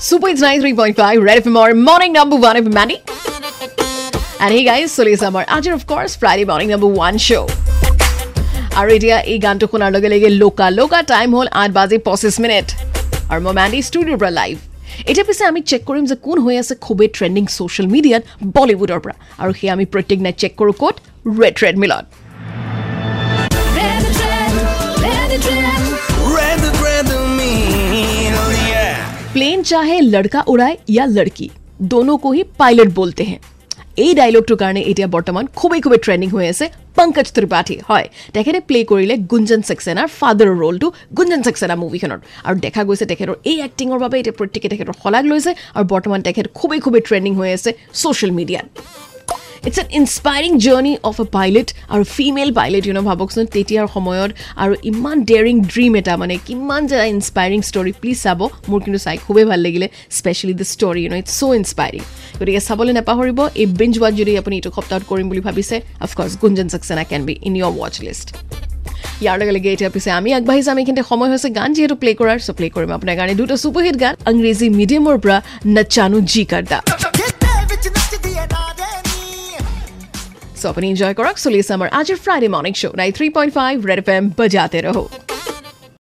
Super It's 93.5 Red FM or morning number one of Mandy. And hey guys, চলি আছে আমাৰ আজিৰ of course Friday morning number one show. আৰু এতিয়া এই গানটো শুনাৰ লগে লগে লোকা লোকা টাইম হ'ল আঠ বাজি পঁচিছ মিনিট আৰু মই মেণ্ডি ষ্টুডিঅ'ৰ পৰা লাইভ এতিয়া পিছে আমি চেক কৰিম যে কোন হৈ আছে খুবেই ট্ৰেণ্ডিং ছ'চিয়েল মিডিয়াত বলিউডৰ পৰা আৰু সেয়া আমি প্ৰত্যেক নাইট চেক কৰোঁ ক'ত ৰেড ট্ৰেড প্লেন চাহে লড়কা উড়ায় ইয়া লড়কি দোনো কো হি পাইলট বলতে হে এই ডাইলগটোৰ কাৰণে এতিয়া বৰ্তমান খুবেই খুবেই ট্ৰেণ্ডিং হৈ আছে পংকজ ত্ৰিপাঠী। হয় তেখেতে প্লে কৰিলে গুঞ্জন চাক্সেনাৰ ফাদাৰৰ ৰ'লটো গুঞ্জন চাক্সেনা মুভিখনত আৰু দেখা গৈছে তেখেতৰ এই এক্টিঙৰ বাবে এতিয়া প্ৰত্যেকে তেখেতৰ শলাগ লৈছে আৰু বৰ্তমান তেখেত খুবেই খুবেই ট্ৰেণ্ডিং হৈ আছে ছ'চিয়েল মিডিয়াত it's an inspiring journey of a pilot আৰু ফিমেল পাইলট ইউ ন ভাবকচোন তেতিয়াৰ সময়ত আৰু ইমান ডেয়াৰিং ড্ৰিম এটা মানে কিমান যে ইনস্পায়াৰিং ষ্টৰী প্লিজ চাব মোৰ কিন্তু চাই খুবেই ভাল লাগিলে specially the story no it's so inspiring গতিকে চাবলৈ নাপাহৰিব এই বিঞ্জ ৱাট যদি আপুনি এইটো সপ্তাহত কৰিম বুলি ভাবিছে of course Gunjan Saxena can be in your watch list ইয়াৰ লগে লগে এতিয়া পিছে আমি আগবাঢ়ি যাম এইখিনিতে সময় হৈছে গান যিহেতু প্লে কৰাৰ চ' প্লে কৰিম আপোনাৰ কাৰণে দুটা ছুপাৰহিট গান আংগ্ৰেজী মিডিয়ামৰ পৰা নচানো জি কৰদা सो अपनी एंजॉय करो सुली समर आज Friday morning show nine three point five Red F बजाते रहो।